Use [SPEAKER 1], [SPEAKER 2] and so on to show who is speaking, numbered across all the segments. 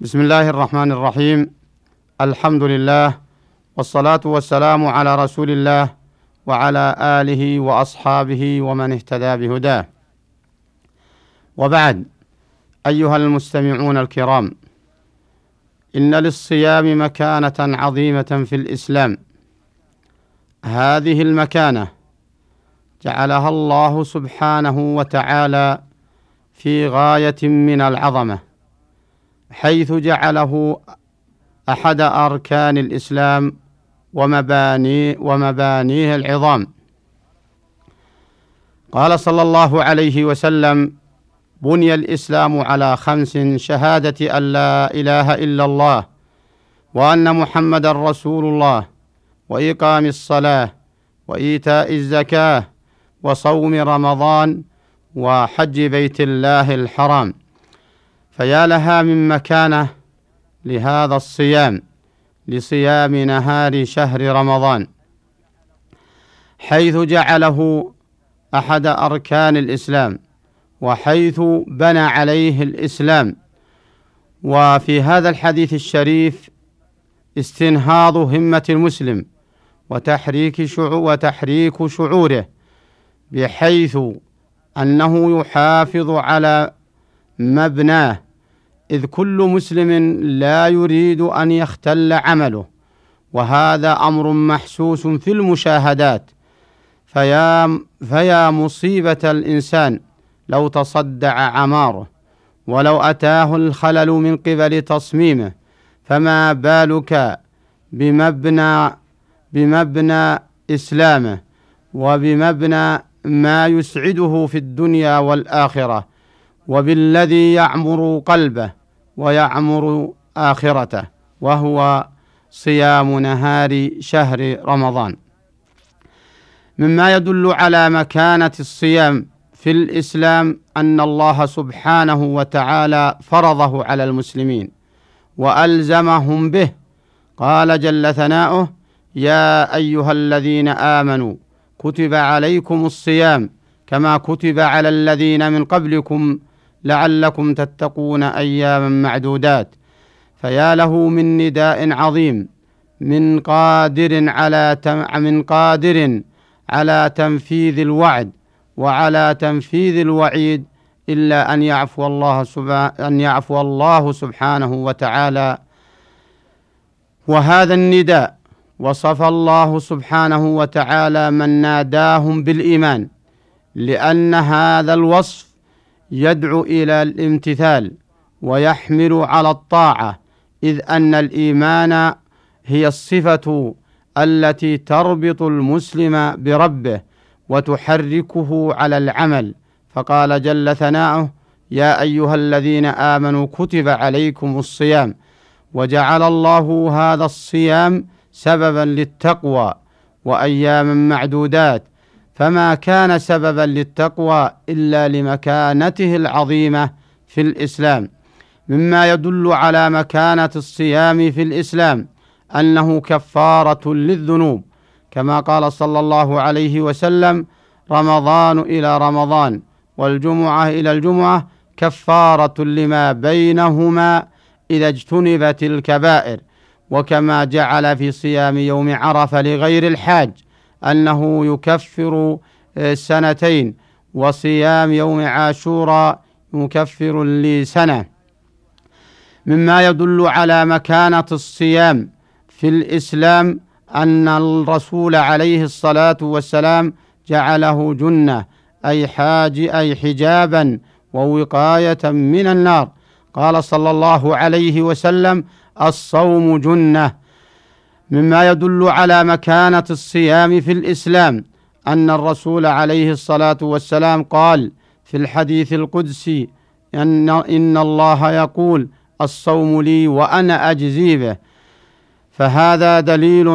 [SPEAKER 1] بسم الله الرحمن الرحيم الحمد لله والصلاة والسلام على رسول الله وعلى آله وأصحابه ومن اهتدى بهداه وبعد أيها المستمعون الكرام إن للصيام مكانة عظيمة في الإسلام هذه المكانة جعلها الله سبحانه وتعالى في غاية من العظمة حيث جعله أحد أركان الإسلام ومباني ومبانيه العظام. قال صلى الله عليه وسلم بني الإسلام على خمس شهادة أن لا إله إلا الله وأن محمد رسول الله وإقام الصلاة وإيتاء الزكاة وصوم رمضان وحج بيت الله الحرام. فيا لها من مكانه لهذا الصيام لصيام نهار شهر رمضان حيث جعله أحد أركان الإسلام وحيث بنى عليه الإسلام. وفي هذا الحديث الشريف استنهاض همة المسلم وتحريك شعور وتحريك شعوره بحيث أنه يحافظ على مبناه إذ كل مسلم لا يريد أن يختل عمله وهذا أمر محسوس في المشاهدات. فيا فيا مصيبة الإنسان لو تصدع عماره ولو أتاه الخلل من قبل تصميمه فما بالك بمبنى بمبنى إسلامه وبمبنى ما يسعده في الدنيا والآخرة وبالذي يعمر قلبه. ويعمر آخرته وهو صيام نهار شهر رمضان. مما يدل على مكانة الصيام في الإسلام أن الله سبحانه وتعالى فرضه على المسلمين وألزمهم به. قال جل ثناؤه يا أيها الذين آمنوا كتب عليكم الصيام كما كتب على الذين من قبلكم لعلكم تتقون أياما معدودات. فيا له من نداء عظيم من قادر على من قادر على تنفيذ الوعد وعلى تنفيذ الوعيد إلا أن يعفو الله أن يعفو الله سبحانه وتعالى. وهذا النداء وصف الله سبحانه وتعالى من ناداهم بالإيمان لأن هذا الوصف يدعو إلى الامتثال ويحمل على الطاعة إذ أن الإيمان هي الصفة التي تربط المسلم بربه وتحركه على العمل. فقال جل ثناؤه يا أيها الذين آمنوا كتب عليكم الصيام. وجعل الله هذا الصيام سببا للتقوى واياما معدودات. فما كان سببا للتقوى إلا لمكانته العظيمة في الإسلام. مما يدل على مكانة الصيام في الإسلام أنه كفارة للذنوب كما قال صلى الله عليه وسلم رمضان إلى رمضان والجمعة إلى الجمعة كفارة لما بينهما إذا اجتنبت الكبائر وكما جعل في صيام يوم عرفة لغير الحاج أنه يكفر آه، سنتين وصيام يوم عاشوراء مكفر لسنة. مما يدل على مكانة الصيام في الإسلام أن الرسول عليه الصلاة والسلام جعله جنة أي حاج أي حجابا ووقاية من النار. قال صلى الله عليه وسلم الصوم جنة. مما يدل على مكانة الصيام في الإسلام أن الرسول عليه الصلاة والسلام قال في الحديث القدسي ان إن الله يقول الصوم لي وأنا أجزي به فهذا دليل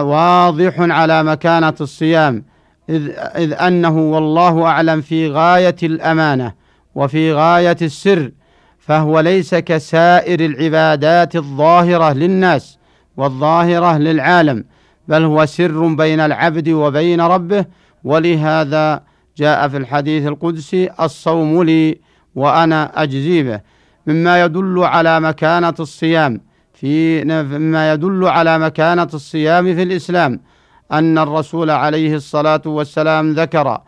[SPEAKER 1] واضح على مكانة الصيام اذ إذ أنه والله أعلم في غاية الأمانة وفي غاية السر فهو ليس كسائر العبادات الظاهرة للناس والظاهرة للعالم بل هو سر بين العبد وبين ربه ولهذا جاء في الحديث القدسي الصوم لي وأنا أجزي به مما يدل على مكانة الصيام في مما يدل على مكانة الصيام في الإسلام أن الرسول عليه الصلاة والسلام ذكر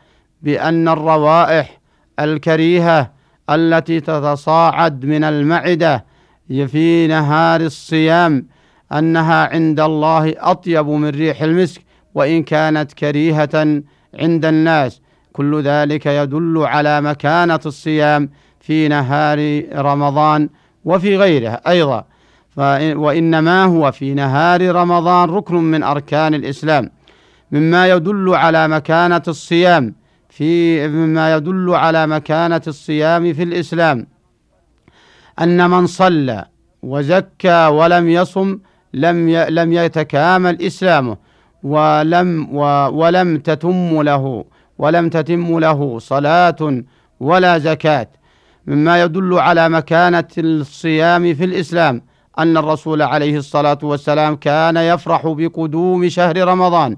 [SPEAKER 1] بأن الروائح الكريهة التي تتصاعد من المعدة في نهار الصيام أنها عند الله أطيب من ريح المسك وإن كانت كريهة عند الناس. كل ذلك يدل على مكانة الصيام في نهار رمضان وفي غيره أيضا. وإنما هو في نهار رمضان ركن من أركان الإسلام. مما يدل على مكانة الصيام في مما يدل على مكانة الصيام في الإسلام. أن من صلى وزكى ولم يصم لم لم يتكامل إسلامه ولم ولم تتم له ولم تتم له صلاة ولا زكاة. مما يدل على مكانة الصيام في الإسلام أن الرسول عليه الصلاة والسلام كان يفرح بقدوم شهر رمضان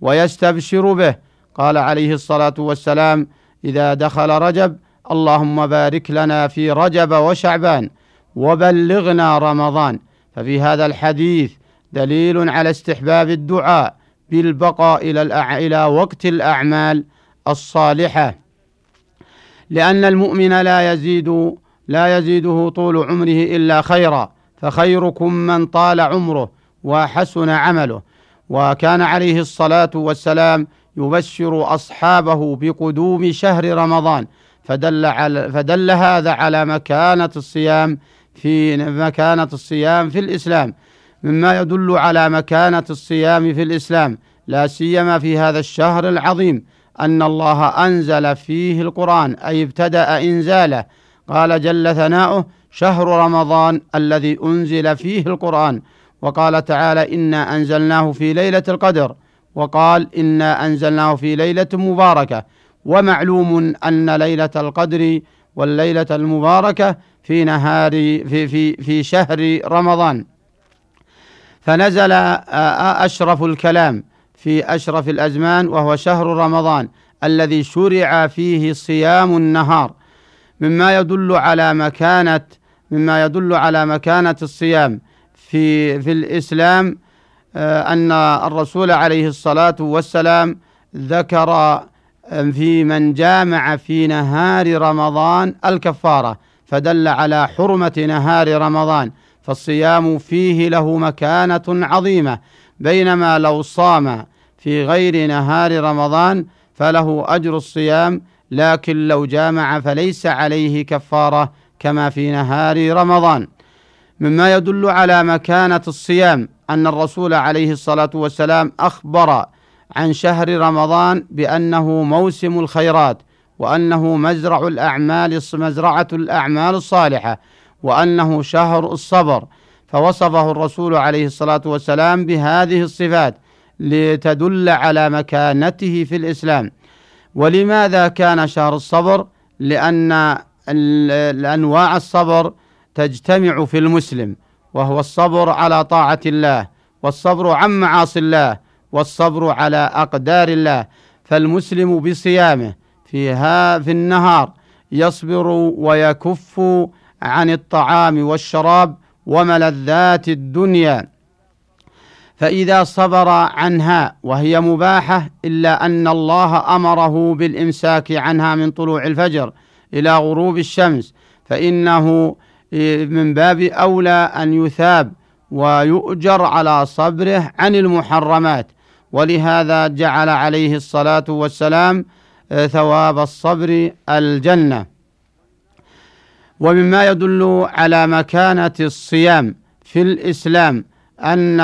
[SPEAKER 1] ويستبشر به. قال عليه الصلاة والسلام إذا دخل رجب اللهم بارك لنا في رجب وشعبان وبلغنا رمضان ففي هذا الحديث دليل على استحباب الدعاء بالبقاء إلى إلى وقت الأعمال الصالحة. لأن المؤمن لا يزيد لا يزيده طول عمره إلا خيرا فخيركم من طال عمره وحسن عمله. وكان عليه الصلاة والسلام يبشر أصحابه بقدوم شهر رمضان فدل, على فدل هذا على مكانة الصيام في مكانة الصيام في الإسلام مما يدل على مكانة الصيام في الإسلام لا سيما في هذا الشهر العظيم أن الله أنزل فيه القرآن أي ابتدأ إنزاله. قال جل ثناؤه شهر رمضان الذي أنزل فيه القرآن. وقال تعالى إنا أنزلناه في ليلة القدر. وقال إنا أنزلناه في ليلة مباركة. ومعلوم أن ليلة القدر والليلة المباركة في نهار في في في شهر رمضان. فنزل أشرف الكلام في أشرف الأزمان وهو شهر رمضان الذي شرع فيه صيام النهار. مما يدل على مكانة مما يدل على مكانة الصيام في في الإسلام أن الرسول عليه الصلاة والسلام ذكر في من جامع في نهار رمضان الكفارة. فدل على حرمة نهار رمضان فالصيام فيه له مكانة عظيمة بينما لو صام في غير نهار رمضان فله أجر الصيام لكن لو جامع فليس عليه كفارة كما في نهار رمضان. مما يدل على مكانة الصيام أن الرسول عليه الصلاة والسلام أخبر عن شهر رمضان بأنه موسم الخيرات وأنه مزرع الأعمال مزرعة الأعمال الصالحة وأنه شهر الصبر. فوصفه الرسول عليه الصلاة والسلام بهذه الصفات لتدل على مكانته في الإسلام. ولماذا كان شهر الصبر؟ لأن الأنواع الصبر تجتمع في المسلم وهو الصبر على طاعة الله والصبر عن معاصي الله والصبر على أقدار الله. فالمسلم بصيامه فيها في النهار يصبر ويكف عن الطعام والشراب وملذات الدنيا. فإذا صبر عنها وهي مباحة إلا أن الله أمره بالإمساك عنها من طلوع الفجر إلى غروب الشمس فإنه من باب أولى أن يثاب ويؤجر على صبره عن المحرمات. ولهذا جعل عليه الصلاة والسلام ثواب الصبر الجنة. ومما يدل على مكانة الصيام في الإسلام أن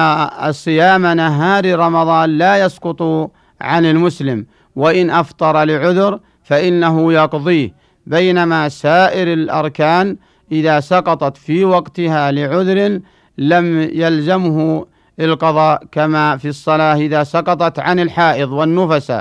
[SPEAKER 1] الصيام نهار رمضان لا يسقط عن المسلم وإن أفطر لعذر فإنه يقضيه. بينما سائر الأركان إذا سقطت في وقتها لعذر لم يلزمه القضاء كما في الصلاة إذا سقطت عن الحائض والنفس.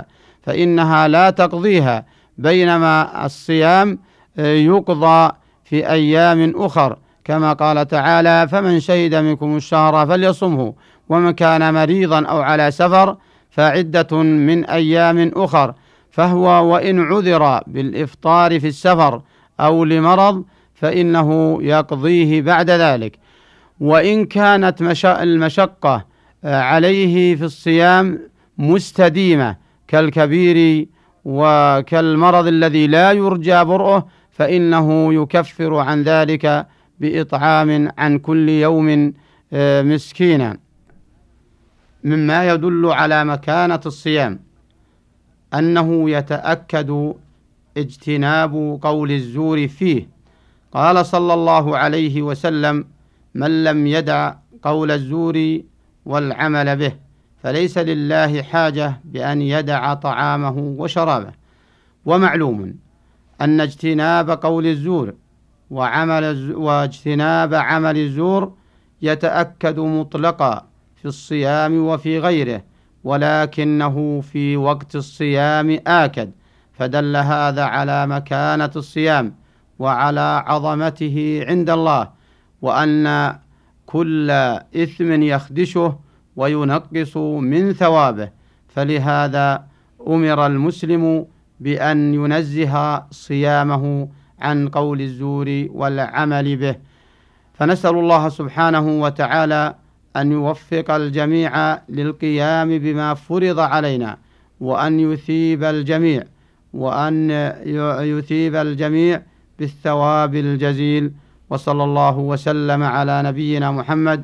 [SPEAKER 1] فإنها لا تقضيها بينما الصيام يقضى في أيام أخر. كما قال تعالى فمن شهد منكم الشهر فليصمه ومن كان مريضا أو على سفر فعدة من أيام أخر. فهو وإن عذر بالإفطار في السفر أو لمرض فإنه يقضيه بعد ذلك. وإن كانت المشقة عليه في الصيام مستديمة كالكبير وكالمرض الذي لا يرجى برؤه فإنه يكفر عن ذلك بإطعام عن كل يوم آه، مسكينا. مما يدل على مكانة الصيام أنه يتأكد اجتناب قول الزور فيه. قال صلى الله عليه وسلم من لم يدع قول الزور والعمل به فليس لله حاجة بأن يدع طعامه وشرابه. ومعلوم أن اجتناب قول الزور وعمل واجتناب عمل الزور يتأكد مطلقا في الصيام وفي غيره ولكنه في وقت الصيام آكد. فدل هذا على مكانة الصيام وعلى عظمته عند الله وأن كل إثم يخدشه وينقص من ثوابه. فلهذا أمر المسلم بأن ينزه صيامه عن قول الزور والعمل به. فنسأل الله سبحانه وتعالى أن يوفق الجميع للقيام بما فرض علينا وأن يثيب الجميع وأن يثيب الجميع بالثواب الجزيل. وصلى الله وسلم على نبينا محمد